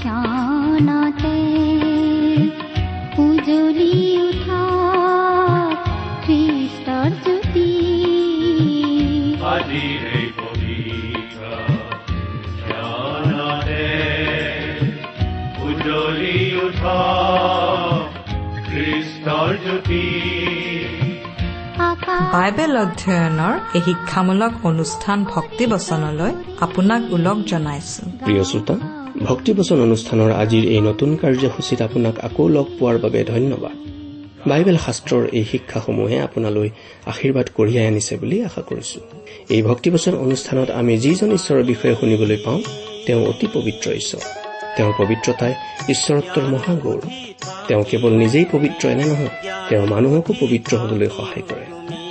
ক্ষণতে উজলি উঠা পবিত্ৰ ক্ষণতে উজ্বলি উঠ খ্ৰীষ্টৰ জ্যোতি আকাশ বাইবেল অধ্যয়নৰ এই শিক্ষামূলক অনুষ্ঠান ভক্তি বচনলৈ আপোনাক ওলগ জনাইছো। প্ৰিয় শ্ৰোতা ভক্তিবচন অনুষ্ঠানৰ আজিৰ এই নতুন কাৰ্যসূচীত আপোনাক আকৌ লগ পোৱাৰ বাবে ধন্যবাদ। বাইবেল শাস্ত্ৰৰ এই শিক্ষাসমূহে আপোনালৈ আশীৰ্বাদ কঢ়িয়াই আনিছে বুলি আশা কৰিছো। এই ভক্তিবচন অনুষ্ঠানত আমি যিজন ঈশ্বৰৰ বিষয়ে শুনিবলৈ পাওঁ তেওঁ অতি পবিত্ৰ ঈশ্বৰ। তেওঁৰ পবিত্ৰতাই ঈশ্বৰত্বৰ মহাগৌৰ তেওঁ কেৱল নিজেই পবিত্ৰ এনে নহয় তেওঁ মানুহকো পবিত্ৰ হবলৈ সহায় কৰে।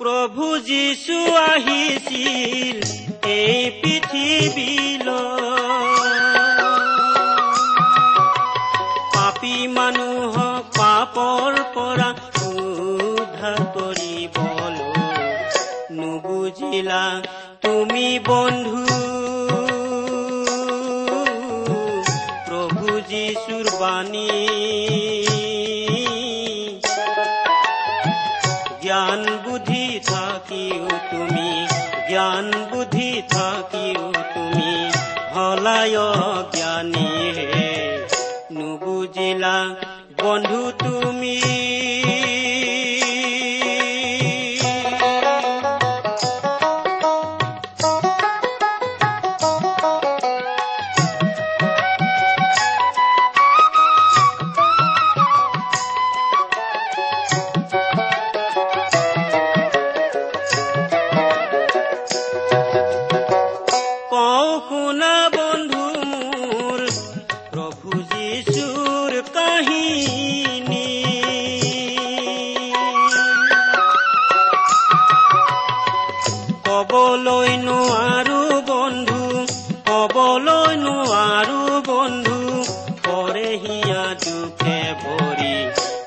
প্ৰভু যীশু আহিছিল এই পৃথিৱীলৈ পাপী মানুহক পাপৰ পৰা উদ্ধাৰ কৰিবলৈ নুবুজিলা তুমি বন্ধু। প্ৰভু যীশুৰ বাণী জ্ঞান বুদ্ধি থাকিও তুমি জ্ঞান বুদ্ধি থাকিও তুমি হলায় জ্ঞানী হে। নুবুজিলা বন্ধু তুমি।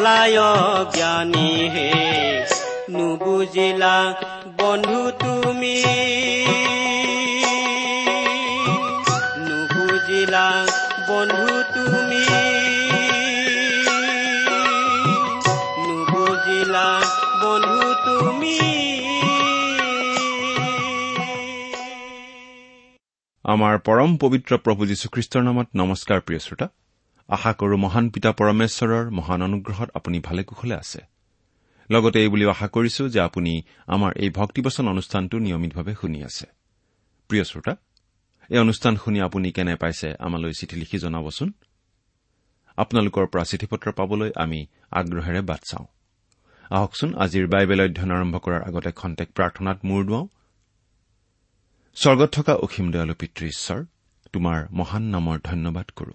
হলায় জ্ঞানী হে নুবুজিলা বন্ধু তুমি নুবুজিলা বন্ধু তুমি নুবুজিলা বন্ধু তুমি আমাৰ পৰম পবিত্ৰ প্ৰভু যীশুখ্ৰীষ্টৰ নামত নমস্কাৰ প্ৰিয় শ্ৰোতা। আশা কৰো মহান পিতা পৰমেশ্বৰৰ মহান অনুগ্ৰহত আপুনি ভালে কুশলে আছে। লগতে এই বুলিও আশা কৰিছো যে আপুনি আমাৰ এই ভক্তিবচন অনুষ্ঠানটো নিয়মিতভাৱে শুনি আছে। প্ৰিয় শ্ৰোতা এই অনুষ্ঠান শুনি আপুনি কেনে পাইছে আমালৈ চিঠি লিখি জনাবচোন? আপোনালোকৰ পৰা চিঠি পত্ৰ পাবলৈ আমি আগ্ৰহেৰে বাট চাওঁ। আহকচোন আজিৰ বাইবেল অধ্যয়ন আৰম্ভ কৰাৰ আগতে খন্তেক প্ৰাৰ্থনাত মূৰ দুৱাওঁ। স্বৰ্গত থকা অসীম দয়ালু পিতৃ ঈশ্বৰ তোমাৰ মহান নামৰ ধন্যবাদ কৰো।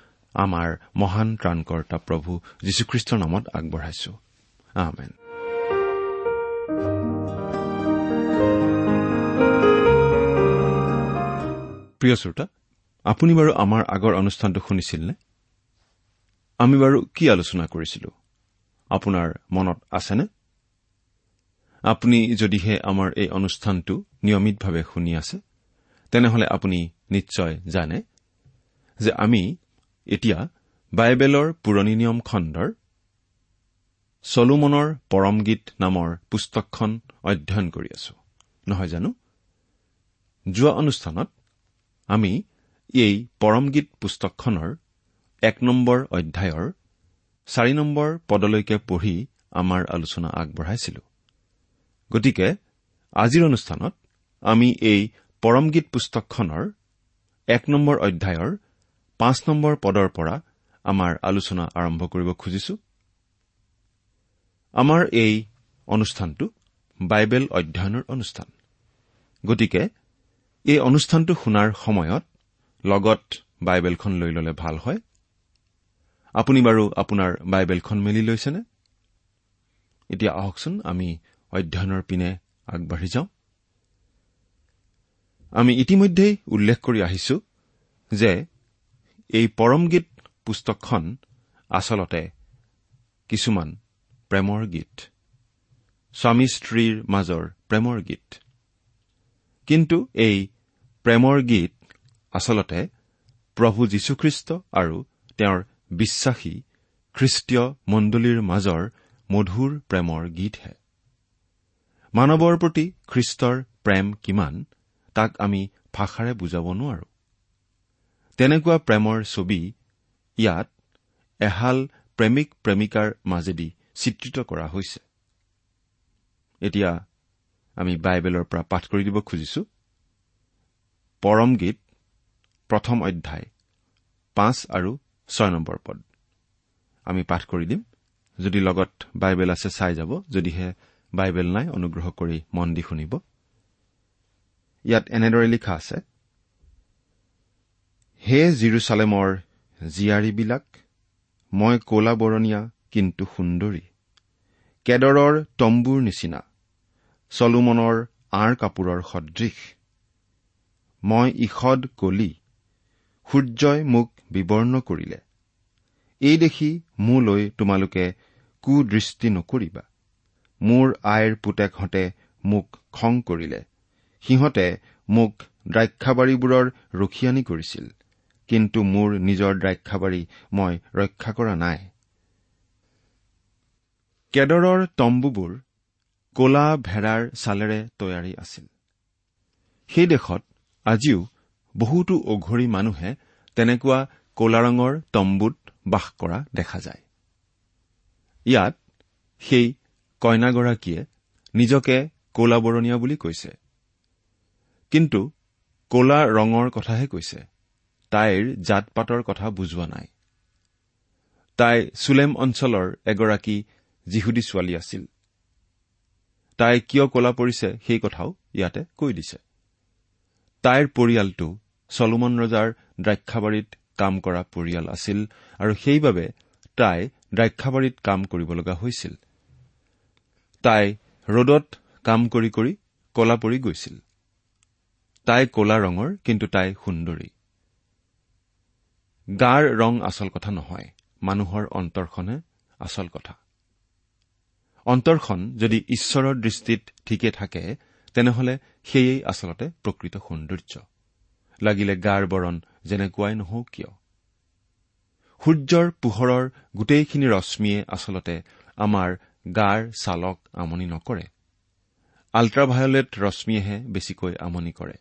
আমাৰ মহান ত্ৰাণকৰ্তা প্ৰভু যীশুখ্ৰীষ্টৰ নামত আগবঢ়াইছো। আহমেন প্ৰিয় শ্ৰোতা আপুনি বাৰু আমাৰ আগৰ অনুষ্ঠানটো শুনিছিলনে? আমি বাৰু কি আলোচনা কৰিছিলো? আপোনাৰ মনত আছেনে? আপুনি যদিহে আমাৰ এই অনুষ্ঠানটো নিয়মিতভাৱে শুনি আছে তেনেহলে আপুনি নিশ্চয় জানে যে আমি এতিয়া বাইবেলৰ পুৰণি নিয়ম খণ্ডৰ চলোমনৰ পৰম গীত নামৰ পুস্তকখন অধ্যয়ন কৰি আছো। নহয় জানো? যোৱা অনুষ্ঠানত আমি এই পৰম গীত পুস্তকখনৰ এক নম্বৰ অধ্যায়ৰ চাৰি নম্বৰ পদলৈকে পঢ়ি আমাৰ আলোচনা আগবঢ়াইছিলো। গতিকে আজিৰ অনুষ্ঠানত আমি এই পৰম গীত পুস্তকখনৰ এক নম্বৰ অধ্যায়ৰ পাঁচ নম্বৰ পদৰ পৰা আমাৰ আলোচনা আৰম্ভ কৰিব খুজিছো। আমাৰ এই অনুষ্ঠানটো বাইবেল অধ্যয়নৰ অনুষ্ঠান। গতিকে এই অনুষ্ঠানটো শুনাৰ সময়ত লগত বাইবেলখন লৈ ললে ভাল হয়। আপুনি বাৰু আপোনাৰ বাইবেলখন মেলি লৈছেনে? এতিয়া আহকচোন আমি অধ্যয়নৰ পিনে আগবাঢ়ি যাওঁ। আমি ইতিমধ্যেই উল্লেখ কৰি আহিছো যে এই পৰম গীত পুস্তকখন আচলতে কিছুমান প্ৰেমৰ গীত। স্বামী স্ত্ৰীৰ মাজৰ প্ৰেমৰ গীত। কিন্তু এই প্ৰেমৰ গীত আচলতে প্ৰভু যীশুখ্ৰীষ্ট আৰু তেওঁৰ বিশ্বাসী খ্ৰীষ্টীয় মণ্ডলীৰ মাজৰ মধুৰ প্ৰেমৰ গীতহে। মানৱৰ প্ৰতি খ্ৰীষ্টৰ প্ৰেম কিমান তাক আমি ভাষাৰে বুজাব নোৱাৰো। তেনেকুৱা প্ৰেমৰ ছবি ইয়াত এহাল প্ৰেমিক প্ৰেমিকাৰ মাজেদি চিত্ৰিত কৰা হৈছে। এতিয়া আমি বাইবেলৰ পৰা পাঠ কৰি দিব খুজিছো। পৰম গীত প্ৰথম অধ্যায় পাঁচ আৰু ছয় নম্বৰ পদ। আমি পাঠ কৰি দিম। যদি লগত বাইবেল আছে চাই যাব। যদিহে বাইবেল নাই অনুগ্ৰহ কৰি মন দি শুনিব। ইয়াত এনেদৰে লিখা আছে হে জিৰচালেমৰ জীয়াৰীবিলাক মই কলা বৰণীয়া কিন্তু সুন্দৰী। কেদৰৰ তম্বুৰ নিচিনা চলোমনৰ আঁৰ কাপোৰৰ সদৃশ। মই ঈষদ কলি সূৰ্যই মোক বিবৰ্ণ কৰিলে। এই দেখি মোলৈ তোমালোকে কুদৃষ্টি নকৰিবা। মোৰ আইৰ পুতেকহঁতে মোক খং কৰিলে। সিহঁতে মোক দ্ৰাক্ষাবাৰীবোৰৰ ৰখীয়ানি কৰিছিল। কিন্তু মোৰ নিজৰ দ্ৰাক্ষাবাৰী মই ৰক্ষা কৰা নাই। কেদৰৰ তম্বুবোৰ কলা ভেড়াৰ ছালেৰে তৈয়াৰী আছিল। সেই দেশত আজিও বহুতো অঘৰী মানুহে তেনেকুৱা কলা ৰঙৰ তম্বুত বাস কৰা দেখা যায়। ইয়াত সেই কইনাগৰাকীয়ে নিজকে কলা বৰণীয়া বুলি কৈছে। কিন্তু কলা ৰঙৰ কথাহে কৈছে। তাইৰ জাত পাতৰ কথা বুজোৱা নাই। তাই চুলেম অঞ্চলৰ এগৰাকী যীহুদী ছোৱালী আছিল। তাই কিয় কলা পৰিছে সেই কথাও ইয়াতে কৈ দিছে। তাইৰ পৰিয়ালটো চলোমন ৰজাৰ দ্ৰাক্ষাবাৰীত কাম কৰা পৰিয়াল আছিল আৰু সেইবাবে তাই দ্ৰাক্ষাবাৰীত কাম কৰিব লগা হৈছিল। তাই ৰদত কাম কৰি কৰি কলা পৰি গৈছিল। তাই কলা ৰঙৰ কিন্তু তাই সুন্দৰী। গাৰ ৰং আচল কথা নহয় মানুহৰ অন্তৰখনে আচল কথা। অন্তৰখন যদি ঈশ্বৰৰ দৃষ্টিত ঠিকে থাকে তেনেহলে সেয়েই আচলতে প্ৰকৃত সৌন্দৰ্য। লাগিলে গাৰ বৰণ যেনেকুৱাই নহওক কিয়? সূৰ্যৰ পোহৰৰ গোটেইখিনি ৰশ্মিয়ে আচলতে আমাৰ গাৰ ছালক আমনি নকৰে। আল্ট্ৰাভায়লেট ৰশ্মিয়েহে বেছিকৈ আমনি কৰে।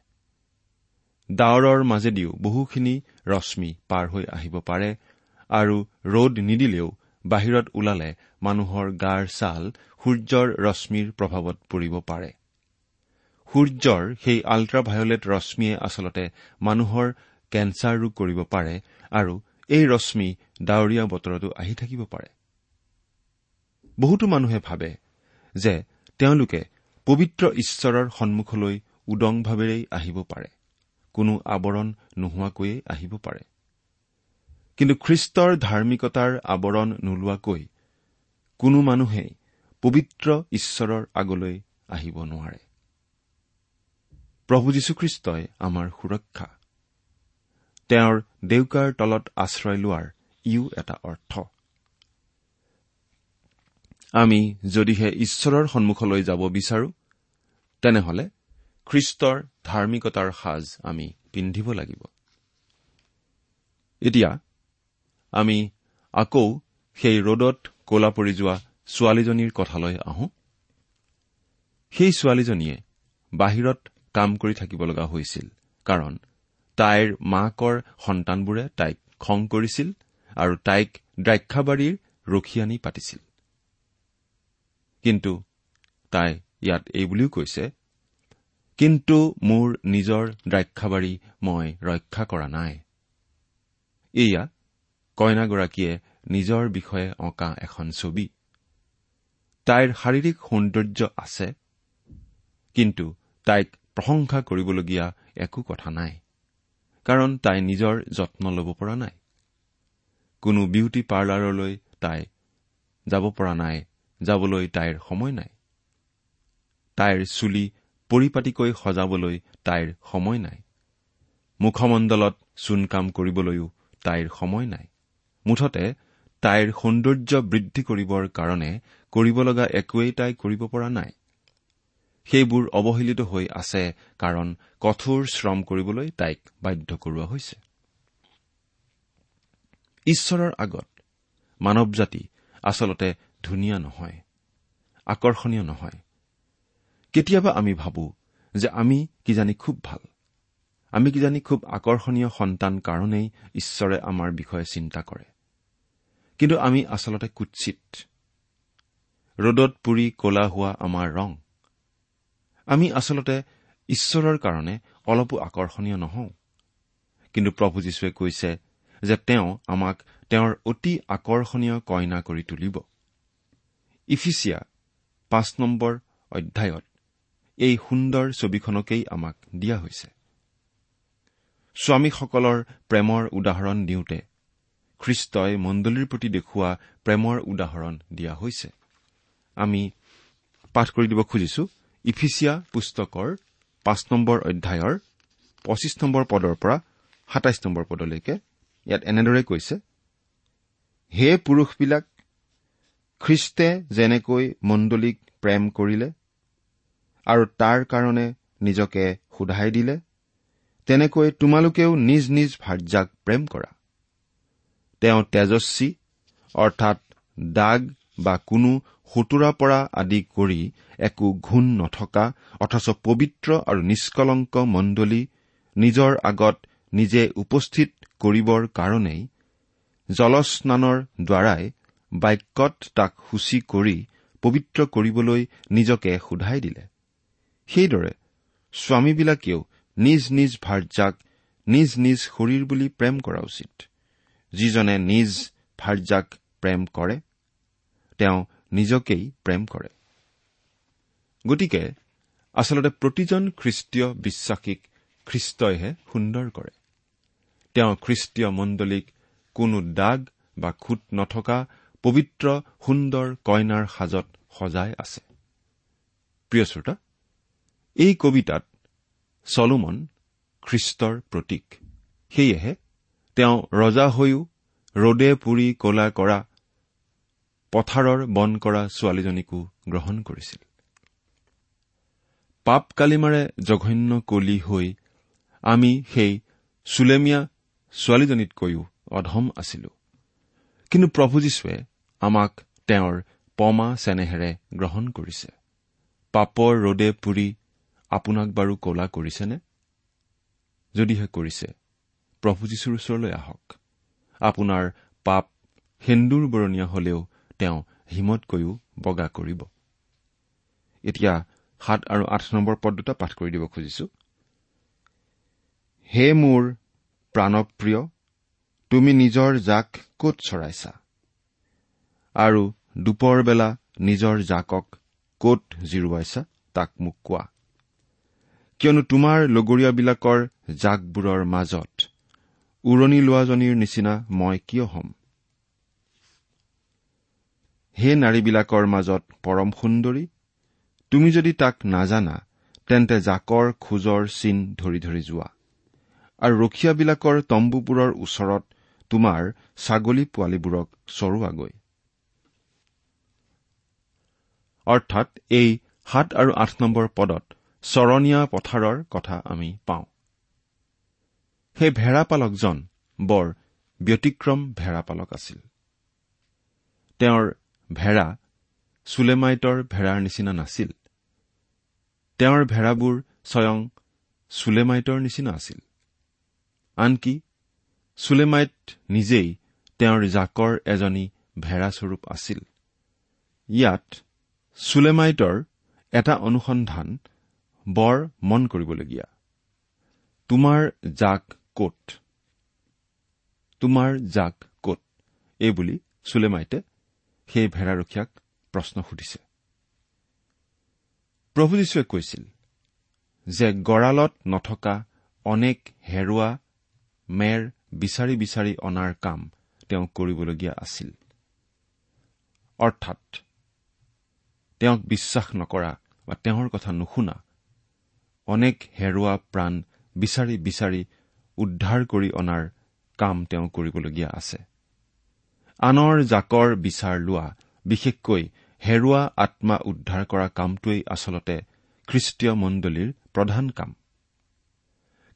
ডাৱৰৰ মাজেদিও বহুখিনি ৰশ্মি পাৰ হৈ আহিব পাৰে আৰু ৰ'দ নিদিলেও বাহিৰত ওলালে মানুহৰ গাৰ ছাল সূৰ্যৰ ৰশ্মিৰ প্ৰভাৱত পৰিব পাৰে। সূৰ্যৰ সেই আল্ট্ৰাভায়লেট ৰশ্মিয়ে আচলতে মানুহৰ কেঞ্চাৰ ৰোগ কৰিব পাৰে আৰু এই ৰশ্মি ডাৱৰীয়া বতৰতো আহি থাকিব পাৰে। বহুতো মানুহে ভাবে যে তেওঁলোকে পবিত্ৰ ঈশ্বৰৰ সন্মুখলৈ উদংভাৱেৰেই আহিব পাৰে। কোনো আৱৰণ নোহোৱাকৈয়ে আহিব পাৰে। কিন্তু খ্ৰীষ্টৰ ধাৰ্মিকতাৰ আৱৰণ নোলোৱাকৈ কোনো মানুহেই পবিত্ৰ ঈশ্বৰৰ আগলৈ আহিব নোৱাৰে। প্ৰভু যীশুখ্ৰীষ্টই আমাৰ সুৰক্ষা। তেওঁৰ দেউকাৰ তলত আশ্ৰয় লোৱাৰ ইও এটা অৰ্থ। আমি যদিহে ঈশ্বৰৰ সন্মুখলৈ যাব বিচাৰো তেনেহলে খ্ৰীষ্টৰ ধাৰ্মিকতাৰ সাজ আমি পিন্ধিব লাগিব। এতিয়া আমি আকৌ সেই ৰ'দত কলা পৰি যোৱা ছোৱালীজনীৰ কথালৈ আহো। সেই ছোৱালীজনীয়ে বাহিৰত কাম কৰি থাকিব লগা হৈছিল কাৰণ তাইৰ মাকৰ সন্তানবোৰে তাইক খং কৰিছিল আৰু তাইক দ্ৰাক্ষাবাৰীৰ ৰখীয়ানি পাতিছিল। কিন্তু তাই ইয়াত এই বুলিও কৈছে কিন্তু মোৰ নিজৰ দ্ৰাক্ষাবাৰী মই ৰক্ষা কৰা নাই। এয়া কইনাগৰাকীয়ে নিজৰ বিষয়ে অঁকা এখন ছবি। তাইৰ শাৰীৰিক সৌন্দৰ্য আছে কিন্তু তাইক প্ৰশংসা কৰিবলগীয়া একো কথা নাই কাৰণ তাই নিজৰ যত্ন ল'ব পৰা নাই। কোনো বিউটি পাৰ্লাৰলৈ তাই যাব পৰা নাই যাবলৈ তাইৰ সময় নাই। তাইৰ চুলি পৰিপাটিকৈ সজাবলৈ তাইৰ সময় নাই। মুখমণ্ডলত চূণ কাম কৰিবলৈও তাইৰ সময় নাই। মুঠতে তাইৰ সৌন্দৰ্য বৃদ্ধি কৰিবৰ কাৰণে কৰিব লগা একোৱেই তাই কৰিব পৰা নাই। সেইবোৰ অৱহেলিত হৈ আছে কাৰণ কঠোৰ শ্ৰম কৰিবলৈ তাইক বাধ্য কৰোৱা হৈছে। ঈশ্বৰৰ আগত মানৱ জাতি আচলতে ধুনীয়া নহয় আকৰ্ষণীয় নহয়। কেতিয়াবা আমি ভাবো যে আমি কিজানি খুব ভাল। আমি কিজানি খুব আকৰ্ষণীয় সন্তান কাৰণেই ঈশ্বৰে আমাৰ বিষয়ে চিন্তা কৰে। কিন্তু আমি আচলতে কুৎচিত ৰ'দত পুৰি কলা হোৱা আমাৰ ৰং। আমি আচলতে ঈশ্বৰৰ কাৰণে অলপো আকৰ্ষণীয় নহওঁ। কিন্তু প্ৰভু যীশুৱে কৈছে যে তেওঁ আমাক তেওঁৰ অতি আকৰ্ষণীয় কইনা কৰি তুলিব। ইফিচিয়া পাঁচ নম্বৰ অধ্যায়ত এই সুন্দৰ ছবিখনকেই আমাক দিয়া হৈছে। স্বামীসকলৰ প্ৰেমৰ উদাহৰণ দিওঁতে খ্ৰীষ্টই মণ্ডলীৰ প্ৰতি দেখুওৱা প্ৰেমৰ উদাহৰণ দিয়া হৈছে। আমি পাঠ কৰি দিব খুজিছো ইফিচিয়া পুস্তকৰ পাঁচ নম্বৰ অধ্যায়ৰ পঁচিছ নম্বৰ পদৰ পৰা সাতাইছ নম্বৰ পদলৈকে। ইয়াত এনেদৰে কৈছে হে পুৰুষবিলাক খ্ৰীষ্টে যেনেকৈ মণ্ডলীক প্ৰেম কৰিলে আৰু তাৰ কাৰণে নিজকে সোধাই দিলে তেনেকৈ তোমালোকেও নিজ নিজ ভাৰ্যাক প্ৰেম কৰা। তেওঁ তেজস্বী অৰ্থাৎ দাগ বা কোনো সোঁতোৰা পৰা আদি কৰি একো ঘূণ নথকা অথচ পবিত্ৰ আৰু নিষ্কলংক মণ্ডলী নিজৰ আগত নিজে উপস্থিত কৰিবৰ কাৰণেই জলস্নানৰ দ্বাৰাই বাক্যত তাক সূচী কৰি পবিত্ৰ কৰিবলৈ নিজকে সোধাই দিলে। সেইদৰে স্বামীবিলাকেও নিজ নিজ ভাৰ্যাক নিজ নিজ শৰীৰ বুলি প্ৰেম কৰা উচিত। যিজনে নিজ ভাৰ্যাক প্ৰেম কৰে তেওঁ নিজকেই প্ৰেম কৰে। গতিকে আচলতে প্ৰতিজন খ্ৰীষ্টীয় বিশ্বাসীক খ্ৰীষ্টইহে সুন্দৰ কৰে। তেওঁ খ্ৰীষ্টীয় মণ্ডলীক কোনো দাগ বা খুট নথকা পবিত্ৰ সুন্দৰ কইনাৰ সাজত সজাই আছে। প্ৰিয় শ্ৰোতা এই কবিতাত চলোমন খ্ৰীষ্টৰ প্ৰতীক। সেয়েহে তেওঁ ৰজা হৈও ৰদে পুৰি কলা কৰা পথাৰৰ বন কৰা ছোৱালীজনীকো গ্ৰহণ কৰিছিল। পাপ কালিমাৰে জঘন্য কলি হৈ আমি সেই চুলেমীয়া ছোৱালীজনীতকৈও অধম আছিলো। কিন্তু প্ৰভু যীশুৱে আমাক তেওঁৰ পমা চেনেহেৰে গ্ৰহণ কৰিছে। পাপৰ ৰদে পুৰি আপোনাক বাৰু কলা কৰিছেনে? যদিহে কৰিছে প্ৰভু যীশুৰ ওচৰলৈ আহক। আপোনাৰ পাপ সেন্দুৰ বৰণীয়া হলেও তেওঁ হিমতকৈও বগা কৰিব। এতিয়া সাত আৰু আঠ নম্বৰ পদ দুটা পাঠ কৰি দিব খুজিছো। হে মোৰ প্ৰাণপ্ৰিয় তুমি নিজৰ জাক কত চৰাইছা? আৰু দুপৰ বেলা নিজৰ জাকক কত জিৰুৱাইছা তাক মোক কোৱা। কিয়নো তোমাৰ লগৰীয়াবিলাকৰ জাকবোৰৰ মাজত উৰণি লোৱাজনীৰ নিচিনা মই কিয় হ'ম? হে নাৰীবিলাকৰ মাজত পৰম সুন্দৰী তুমি যদি তাক নাজানা তেন্তে জাকৰ খোজৰ চিন ধৰি ধৰি যোৱা। আৰু ৰখীয়াবিলাকৰ তম্বুবোৰৰ ওচৰত তোমাৰ ছাগলী পোৱালীবোৰক চৰোৱাগৈ। অৰ্থাৎ এই সাত আৰু আঠ নম্বৰ পদত চৰণীয়া পথাৰৰ কথা আমি পাওঁ। সেই ভেড়াপালকজন বৰ ব্যতিক্ৰম ভেড়াপালক আছিল। তেওঁৰ ভেড়া চুলেমাইটৰ ভেড়াৰ নিচিনা নাছিল। তেওঁৰ ভেড়াবোৰ স্বয়ং চুলেমাইটৰ নিচিনা আছিল। আনকি চুলেমাইট নিজেই তেওঁৰ জাকৰ এজনী ভেড়াস্বৰূপ আছিল। ইয়াত চুলেমাইটৰ এটা অনুসন্ধান বৰ মন কৰিবলগীয়া। তোমাৰ জাক কত তোমাৰ জাক কত এইবুলি চুলেমাইটে সেই ভেড়াৰখীয়াক প্ৰশ্ন সুধিছে। প্ৰভু যীশুৱে কৈছিল যে গঁড়ালত নথকা অনেক হেৰুৱা মেৰ বিচাৰি বিচাৰি অনাৰ কাম তেওঁ কৰিবলগীয়া আছিল। অৰ্থাৎ তেওঁক বিশ্বাস নকৰা বা তেওঁৰ কথা নুশুনা অনেক হেৰুৱা প্ৰাণ বিচাৰি বিচাৰি উদ্ধাৰ কৰি অনাৰ কাম তেওঁ কৰিবলগীয়া আছে। আনৰ জাকৰ বিচাৰ লোৱা বিশেষকৈ হেৰুৱা আত্মা উদ্ধাৰ কৰা কামটোৱেই আচলতে খ্ৰীষ্টীয় মণ্ডলীৰ প্ৰধান কাম।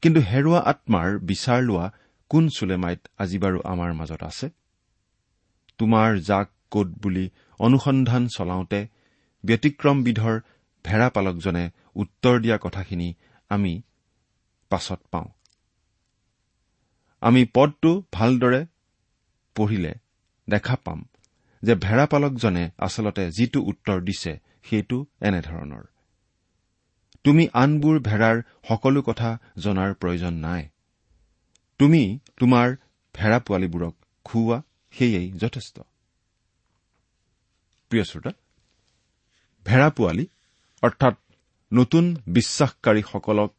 কিন্তু হেৰুৱা আত্মাৰ বিচাৰ লোৱা কোন চুলেমাইত আজি বাৰু আমাৰ মাজত আছে? তোমাৰ জাক কত বুলি অনুসন্ধান চলাওঁতে ব্যতিক্ৰমবিধৰ ভেড়াপালকজনে উত্তৰ দিয়া কথাখিনি আমি পাছত পাওঁ। আমি পদটো ভালদৰে পঢ়িলে দেখা পাম যে ভেড়াপালকজনে আচলতে যিটো উত্তৰ দিছে সেইটো এনেধৰণৰ। তুমি আনবোৰ ভেড়াৰ সকলো কথা জনাৰ প্ৰয়োজন নাই। তুমি তোমাৰ ভেড়া পোৱালীবোৰক খুওৱা সেয়েই যথেষ্ট। ভেড়া পোৱালি অৰ্থাৎ নতুন বিশ্বাসকাৰীসকলক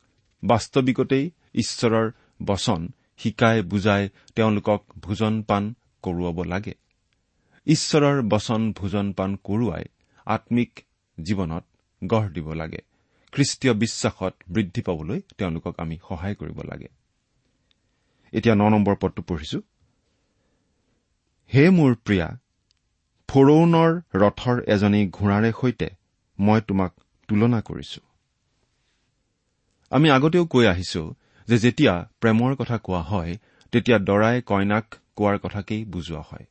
বাস্তৱিকতেই ঈশ্বৰৰ বচন শিকাই বুজাই তেওঁলোকক ভোজন পান কৰোৱাব লাগে। ঈশ্বৰৰ বচন ভোজন পান কৰোৱাই আম্মিক জীৱনত গঢ় দিব লাগে। খ্ৰীষ্টীয় বিশ্বাসত বৃদ্ধি পাবলৈ তেওঁলোকক আমি সহায় কৰিব লাগে। এতিয়া ন নম্বৰ পদটো পঢ়িছো। হে মোৰ প্ৰিয়া ফৰৌনৰ ৰথৰ এজনী ঘোঁৰাৰে সৈতে মই তোমাক তুলনা কৰিছো। আমি আগতেও কৈ আহিছো যে যেতিয়া প্ৰেমৰ কথা কোৱা হয় তেতিয়া দৰাই কইনাক কোৱাৰ কথাকেই বুজোৱা হয়।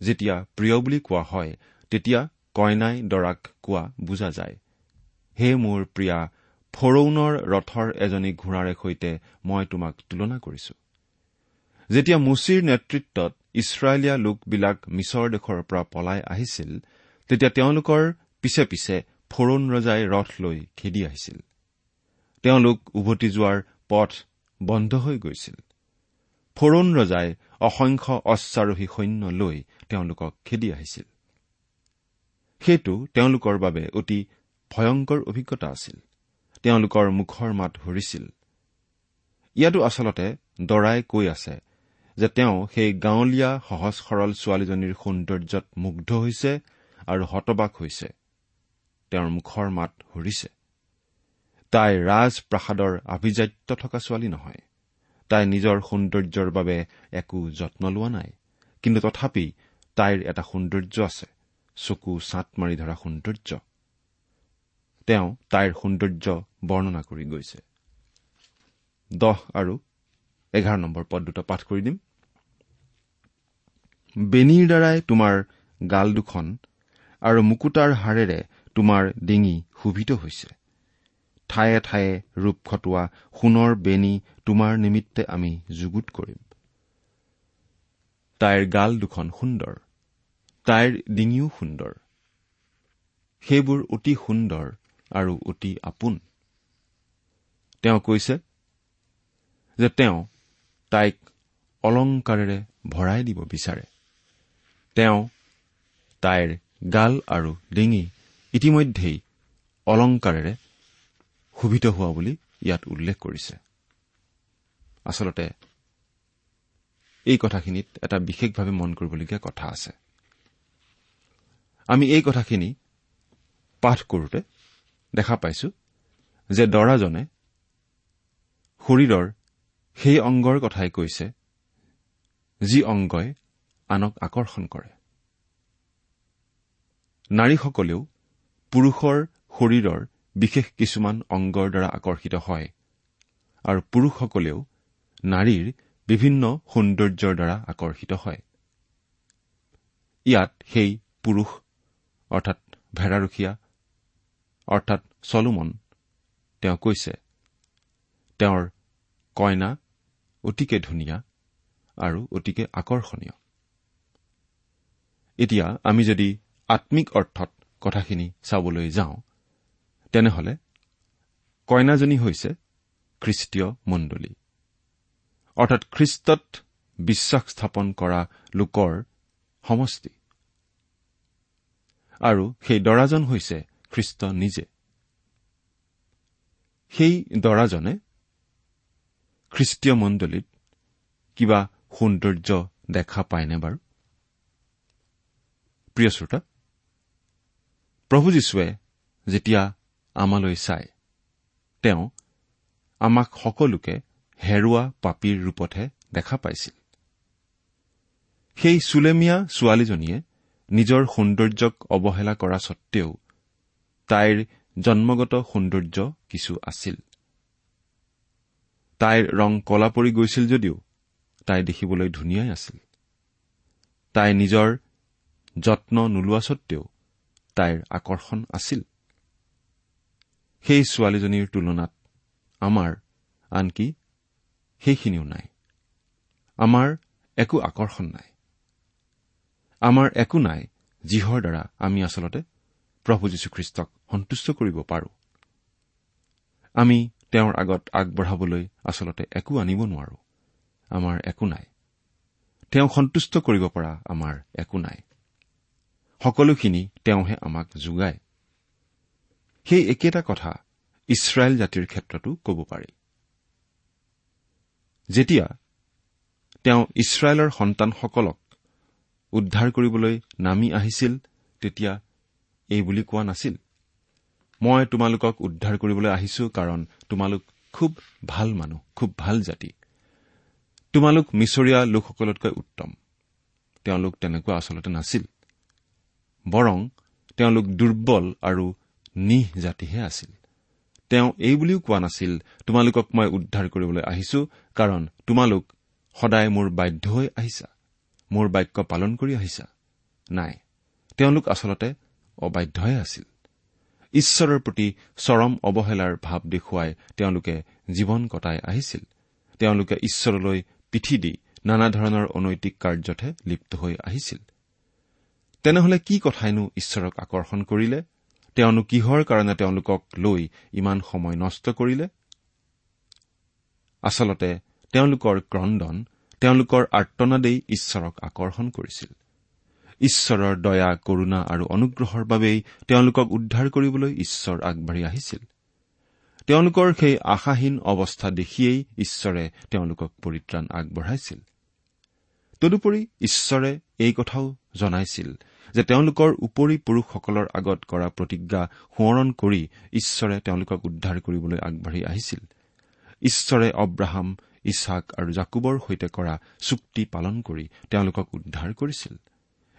যেতিয়া প্ৰিয় বুলি কোৱা হয় তেতিয়া কইনাই দৰাক কোৱা বুজা যায়। হে মোৰ প্ৰিয়া ফৰৌনৰ ৰথৰ এজনী ঘোঁৰাৰে সৈতে মই তোমাক তুলনা কৰিছো। যেতিয়া মুচিৰ নেতৃত্বত ইছৰাইলীয়া লোকবিলাক মিছৰ দেশৰ পৰা পলাই আহিছিল তেতিয়া তেওঁলোকৰ পিছে পিছে ফৰৌন ৰজাই ৰথ লৈ খেদি আহিছিল। তেওঁলোক উভতি যোৱাৰ পথ বন্ধ হৈ গৈছিল। ফৰৌন ৰজাই অসংখ্য অশ্বাৰোহী সৈন্য লৈ তেওঁলোকক খেদি আহিছিল। সেইটো তেওঁলোকৰ বাবে অতি ভয়ংকৰ অভিজ্ঞতা আছিল। তেওঁলোকৰ মুখৰ মাত হৰিছিল। ইয়াতো আচলতে দৰাই কৈ আছে যে তেওঁ সেই গাঁৱলীয়া সহজ সৰল ছোৱালীজনীৰ সৌন্দৰ্যত মুগ্ধ হৈছে আৰু হতবাক হৈছে। তেওঁৰ মুখৰ মাত হৰিছে। তাই ৰাজপ্ৰাসাদৰ আভিজাত্য থকা ছোৱালী নহয়। তাই নিজৰ সৌন্দৰ্যৰ বাবে একো যত্ন লোৱা নাই। কিন্তু তথাপি তাইৰ এটা সৌন্দৰ্য আছে চকু ছাট মাৰি ধৰা সৌন্দৰ্য। তেওঁ তাইৰ সৌন্দৰ্য বৰ্ণনা কৰি গৈছে। দহ আৰু এঘাৰ নম্বৰ পদ দুটা পাঠ কৰি দিম। বেনীৰ দ্বাৰাই তোমাৰ গাল দুখন আৰু মুকুতাৰ হাড়েৰে তোমাৰ ডিঙি শোভিত হৈছে। ঠায়ে ঠায়ে ৰূপ খটোৱা সোণৰ বেনী তোমাৰ নিমিত্তে আমি যুগুত কৰিম। তাইৰ গাল দুখন সুন্দৰ তাইৰ ডিঙিও সুন্দৰ। সেইবোৰ অতি সুন্দৰ আৰু অতি আপোন। তেওঁ কৈছে যে তেওঁ তাইক অলংকাৰেৰে ভৰাই দিব বিচাৰে। তেওঁ তাইৰ গাল আৰু ডিঙি ইতিমধ্যেই অলংকাৰেৰে শোভিত হোৱা বুলি ইয়াত উল্লেখ কৰিছে। আচলতে এই কথাখিনিত এটা বিশেষভাৱে মন কৰিবলগীয়া কথা আছে। আমি এই কথাখিনি পাঠ কৰোঁতে দেখা পাইছো যে দৰাজনে শৰীৰৰ সেই অংগৰ কথাই কৈছে যি অংগই আনক আকৰ্ষণ কৰে। নাৰীসকলেও পুৰুষৰ শৰীৰৰ বিশেষ কিছুমান অংগৰ দ্বাৰা আকৰ্ষিত হয়। আৰু পুৰুষসকলেও নাৰীৰ বিভিন্ন সৌন্দৰ্যৰ দ্বাৰা আকৰ্ষিত হয়। ইয়াত সেই পুৰুষ অৰ্থাৎ ভেড়াৰখীয়া অৰ্থাৎ চলোমন তেওঁ কৈছে। তেওঁৰ কইনা অতিকে ধুনীয়া আৰু অতিকে আকৰ্ষণীয়। এতিয়া আমি যদি আম্মিক অৰ্থত কথাখিনি চাবলৈ যাওঁ তেনেহলে কইনাজনী হৈছে খ্ৰীষ্টীয় মণ্ডলী। অৰ্থাৎ খ্ৰীষ্টত বিশ্বাস স্থাপন কৰা লোকৰ সমষ্টি। আৰু সেই দৰাজন হৈছে খ্ৰীষ্ট নিজে। সেই দৰাজনে খ্ৰীষ্টীয় মণ্ডলীত কিবা সৌন্দৰ্য দেখা পায়নে বাৰু? প্ৰিয় শ্ৰোতা প্ৰভু যীশুৱে যেতিয়া আমালৈ চায় তেওঁ আমাক সকলোকে হেৰুৱা পাপীৰ ৰূপতহে দেখা পাইছিল। সেই চুলেমীয়া ছোৱালীজনীয়ে নিজৰ সৌন্দৰ্যক অৱহেলা কৰা সত্বেও তাইৰ জন্মগত সৌন্দৰ্য কিছু আছিল। তাইৰ ৰং কলা পৰি গৈছিল যদিও তাই দেখিবলৈ ধুনীয়াই আছিল। তাই নিজৰ যত্ন নোলোৱা সত্বেও তাইৰ আকৰ্ষণ আছিল। সেই ছোৱালীজনীৰ তুলনাত আমাৰ আনকি সেইখিনিও নাই। আমাৰ একো আকৰ্ষণ নাই। আমাৰ একো নাই যিহৰ দ্বাৰা আমি আচলতে প্ৰভু যীশুখ্ৰীষ্টক সন্তুষ্ট কৰিব পাৰো। আমি তেওঁৰ আগত আগবঢ়াবলৈ আচলতে একো আনিব নোৱাৰো। আমাৰ একো নাই। তেওঁ সন্তুষ্ট কৰিব পৰা আমাৰ একো নাই। সকলোখিনি তেওঁহে আমাক যোগায়। সেই একেটা কথা ইছৰাইল জাতিৰ ক্ষেত্ৰতো ক'ব পাৰি। যেতিয়া তেওঁ ইছৰাইলৰ সন্তানসকলক উদ্ধাৰ কৰিবলৈ নামি আহিছিল তেতিয়া এই বুলি কোৱা নাছিল মই তোমালোকক উদ্ধাৰ কৰিবলৈ আহিছো কাৰণ তোমালোক খুব ভাল মানুহ খুব ভাল জাতি। তোমালোক মিছৰীয়া লোকসকলতকৈ উত্তম। তেওঁলোক তেনেকুৱা আচলতে নাছিল। বৰং তেওঁলোক দুৰ্বল আৰু নিহ জাতিহে আছিল। তেওঁ এই বুলিও কোৱা নাছিল তোমালোকক মই উদ্ধাৰ কৰিবলৈ আহিছো কাৰণ তোমালোক সদায় মোৰ বাধ্য হৈ আহিছা মোৰ বাক্য পালন কৰি আহিছা। নাই তেওঁলোক আচলতে অবাধ্যহে আছিল। ঈশ্বৰৰ প্ৰতি চৰম অৱহেলাৰ ভাৱ দেখুৱাই তেওঁলোকে জীৱন কটাই আহিছিল। তেওঁলোকে ঈশ্বৰলৈ পিঠি দি নানা ধৰণৰ অনৈতিক কাৰ্যতহে লিপ্ত হৈ আহিছিল। তেনেহলে কি কথাইনো ঈশ্বৰক আকৰ্ষণ কৰিলে? তেওঁনো কিহৰ কাৰণে তেওঁলোকক লৈ ইমান সময় নষ্ট কৰিলে? আচলতে তেওঁলোকৰ ক্ৰদন তেওঁলোকৰ আৰ্তনাদেই ঈশ্বৰক আকৰ্ষণ কৰিছিল। ঈশ্বৰৰ দয়া কৰুণা আৰু অনুগ্ৰহৰ বাবেই তেওঁলোকক উদ্ধাৰ কৰিবলৈ ঈশ্বৰ আগবাঢ়ি আহিছিল। তেওঁলোকৰ সেই আশাহীন অৱস্থা দেখিয়েই ঈশ্বৰে তেওঁলোকক পৰিত্ৰাণ আগবঢ়াইছিল। তদুপৰি ঈশ্বৰে এই কথাও জনাইছিল যে তেওঁলোকৰ উপৰি পুৰুষসকলৰ আগত কৰা প্ৰতিজ্ঞা সোঁৱৰণ কৰি ঈশ্বৰে তেওঁলোকক উদ্ধাৰ কৰিবলৈ আগবাঢ়ি আহিছিল। ঈশ্বৰে অব্ৰাহাম ইছাক আৰু জাকুবৰ সৈতে কৰা চুক্তি পালন কৰি তেওঁলোকক উদ্ধাৰ কৰিছিল।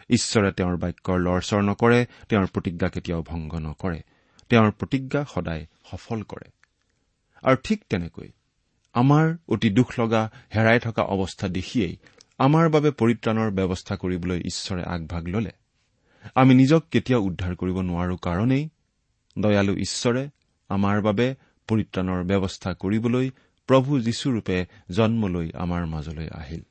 ঈশ্বৰে তেওঁৰ বাক্যৰ লৰচৰ নকৰে তেওঁৰ প্ৰতিজ্ঞা কেতিয়াও ভংগ নকৰে। তেওঁৰ প্ৰতিজ্ঞা সদায় সফল কৰে। আৰু ঠিক তেনেকৈ আমাৰ অতি দুখ লগা হেৰাই থকা অৱস্থা দেখিয়েই আমাৰ বাবে পৰিত্ৰাণৰ ব্যৱস্থা কৰিবলৈ ঈশ্বৰে আগভাগ ললে। আমি নিজক কেতিয়াও উদ্ধাৰ কৰিব নোৱাৰো কাৰণেই দয়ালু ঈশ্বৰে আমাৰ বাবে পৰিত্ৰাণৰ ব্যৱস্থা কৰিবলৈ প্ৰভু যীশুৰূপে জন্মলৈ আমাৰ মাজলৈ আহিল।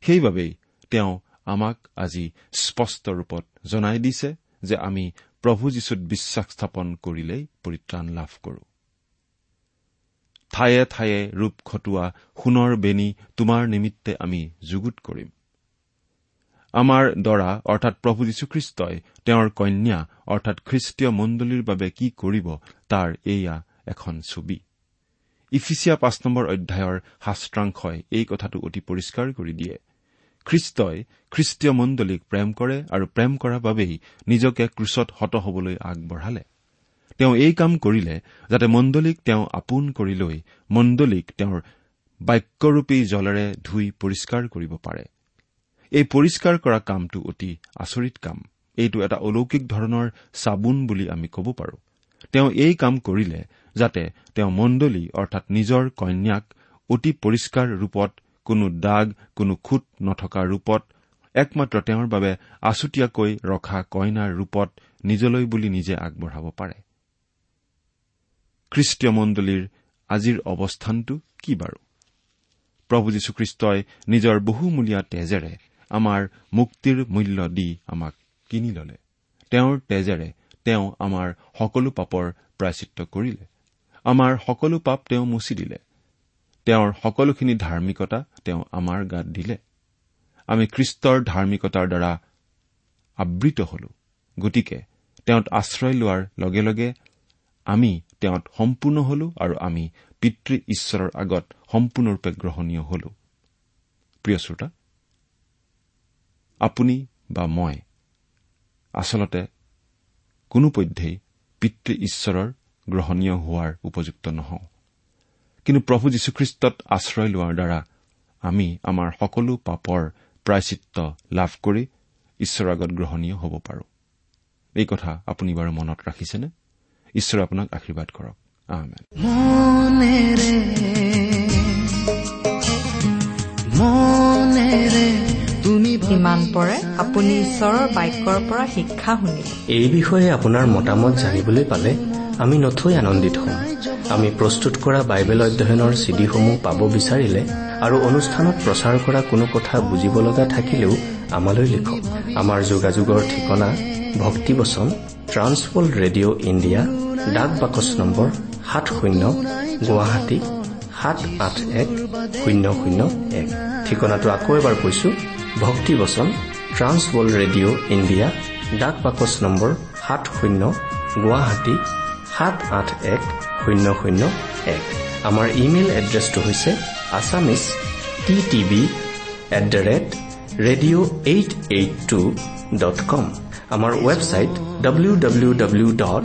সেইবাবেই তেওঁ আমাক আজি স্পষ্ট ৰূপত জনাই দিছে যে আমি প্ৰভু যীশুত বিশ্বাস স্থাপন কৰিলেই পৰিত্ৰাণ লাভ কৰো। ঠায়ে ঠায়ে ৰূপ খটোৱা সোণৰ বেনী তোমাৰ নিমিত্তে আমি যুগুত কৰিম। আমাৰ দৰা অৰ্থাৎ প্ৰভু যীশুখ্ৰীষ্টই তেওঁৰ কন্যা অৰ্থাৎ খ্ৰীষ্টীয় মণ্ডলীৰ বাবে কি কৰিব তাৰ এয়া এখন ছবি। ইফিচিয়া পাঁচ নম্বৰ অধ্যায়ৰ শাস্ত্ৰাংশই এই কথাটো অতি পৰিষ্কাৰ কৰি দিয়ে। খ্ৰীষ্টই খ্ৰীষ্টীয় মণ্ডলীক প্ৰেম কৰে আৰু প্ৰেম কৰাৰ বাবেই নিজকে ক্ৰুচত হত হবলৈ আগবঢ়ালে। তেওঁ এই কাম কৰিলে যাতে মণ্ডলীক তেওঁ আপোন কৰি লৈ মণ্ডলীক তেওঁৰ বাক্যৰূপী জলেৰে ধুই পৰিষ্কাৰ কৰিব পাৰে। এই পৰিষ্কাৰ কৰা কামটো অতি আচৰিত কাম। এইটো এটা অলৌকিক ধৰণৰ চাবোন বুলি আমি ক'ব পাৰোঁ। তেওঁ এই কাম কৰিলে যাতে তেওঁ মণ্ডলী অৰ্থাৎ নিজৰ কন্যাক অতি পৰিষ্কাৰ ৰূপত কোনো দাগ কোনো খুট নথকা ৰূপত একমাত্ৰ তেওঁৰ বাবে আছুতীয়াকৈ ৰখা কইনাৰ ৰূপত নিজলৈ বুলি নিজে আগবঢ়াব পাৰে। খ্ৰীষ্টীয় মণ্ডলীৰ আজিৰ অৱস্থানটো কি বাৰু? প্ৰভু যীশুখ্ৰীষ্টই নিজৰ বহুমূলীয়া তেজেৰে আমাৰ মুক্তিৰ মূল্য দি আমাক কিনি ললে। তেওঁৰ তেজেৰে তেওঁ আমাৰ সকলো পাপৰ প্ৰায়চিত্ৰ কৰিলে। আমাৰ সকলো পাপ তেওঁ মুচি দিলে। তেওঁৰ সকলোখিনি ধাৰ্মিকতা তেওঁ আমাৰ গাত দিলে। আমি খ্ৰীষ্টৰ ধাৰ্মিকতাৰ দ্বাৰা আবৃত হলো। গতিকে তেওঁত আশ্ৰয় লোৱাৰ লগে লগে আমি তেওঁত সম্পূৰ্ণ হলো আৰু আমি পিতৃ ঈশ্বৰৰ আগত সম্পূৰ্ণৰূপে গ্ৰহণীয় হলো। প্ৰিয় শ্ৰোতা আপুনি বা মই আচলতে কোনোপধ্যেই পিতৃ ঈশ্বৰৰ গ্ৰহণীয় হোৱাৰ উপযুক্ত নহওঁ। কিন্তু প্ৰভু যীশুখ্ৰীষ্টত আশ্ৰয় লোৱাৰ দ্বাৰা আমি আমাৰ সকলো পাপৰ প্ৰায়চিত্ৰ লাভ কৰি ঈশ্বৰৰ আগত গ্ৰহণীয় হ'ব পাৰো। এই কথা আপুনি বাৰু মনত ৰাখিছেনে? ঈশ্বৰে আপোনাক আশীৰ্বাদ কৰক। ইমান পৰে আপুনি ঈশ্বৰৰ বাক্যৰ পৰা শিক্ষা শুনিলে। এই বিষয়ে আপোনাৰ মতামত জানিবলৈ পালে আমি নথৈ আনন্দিত হ'ম। আমি প্ৰস্তুত কৰা বাইবেল অধ্যয়নৰ চিডিসমূহ পাব বিচাৰিলে আৰু অনুষ্ঠানত প্ৰচাৰ কৰা কোনো কথা বুজিব লগা থাকিলেও আমালৈ লিখক। আমাৰ যোগাযোগৰ ঠিকনা ভক্তিবচন ট্ৰান্সৱৰ্ল্ড ৰেডিঅ' ইণ্ডিয়া ডাক বাকচ নম্বৰ সাত শূন্য গুৱাহাটী সাত আঠ এক শূন্য শূন্য এক। ঠিকনাটো আকৌ এবাৰ কৈছো ভক্তিবচন ট্ৰান্সৱৰ্ল্ড ৰেডিঅ' ইণ্ডিয়া ডাক বাকচ নম্বৰ সাত শূন্য গুৱাহাটী সাত আঠ এক শূন্য শূন্য এক। আমাৰ ইমেইল এড্ৰেছটো হৈছে Assamese T TV at the rate radio' eight eight two dot com. আমাৰ website W W W dot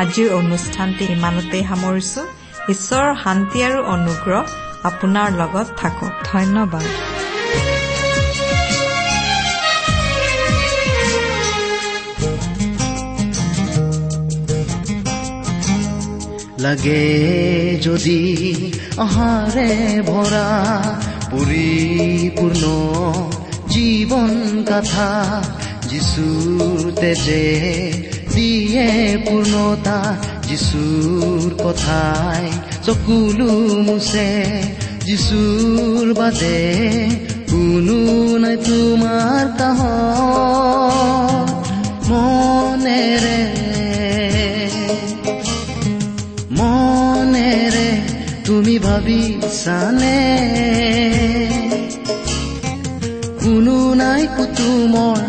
আজিৰ অনুষ্ঠানটি ইমানতেই সামৰিছো। ঈশ্বৰৰ শান্তি আৰু অনুগ্ৰহ আপোনাৰ লগত থাকক। ধন্যবাদ। লাগে যদি অহাৰে ভৰা পৰিপূৰ্ণ জীৱন গাথা যিচুৰ তেজে দিয়ে পূৰ্ণতা যিচুৰ কথাই চকুলো মুছে। যিচুৰ বাদে কোনো নাই তোমাৰ কাহ মনেৰে। মনেৰে তুমি ভাবিছানে কোনো নাই কুতুমৰ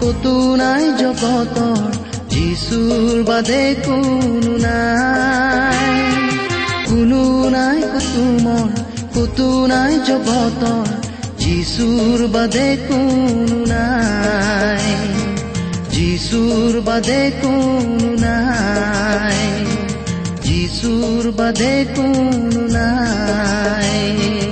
কতো নাই জগতৰ যিচুৰ বাদে কোনো নাই। কোনো নাই কুতুমৰ কতো নাই জগতৰ যিচুৰ বাদে কোনো নাই। যিচুৰ বাদে কোনো নাই। যিচুৰ বাদে কোনো নাই।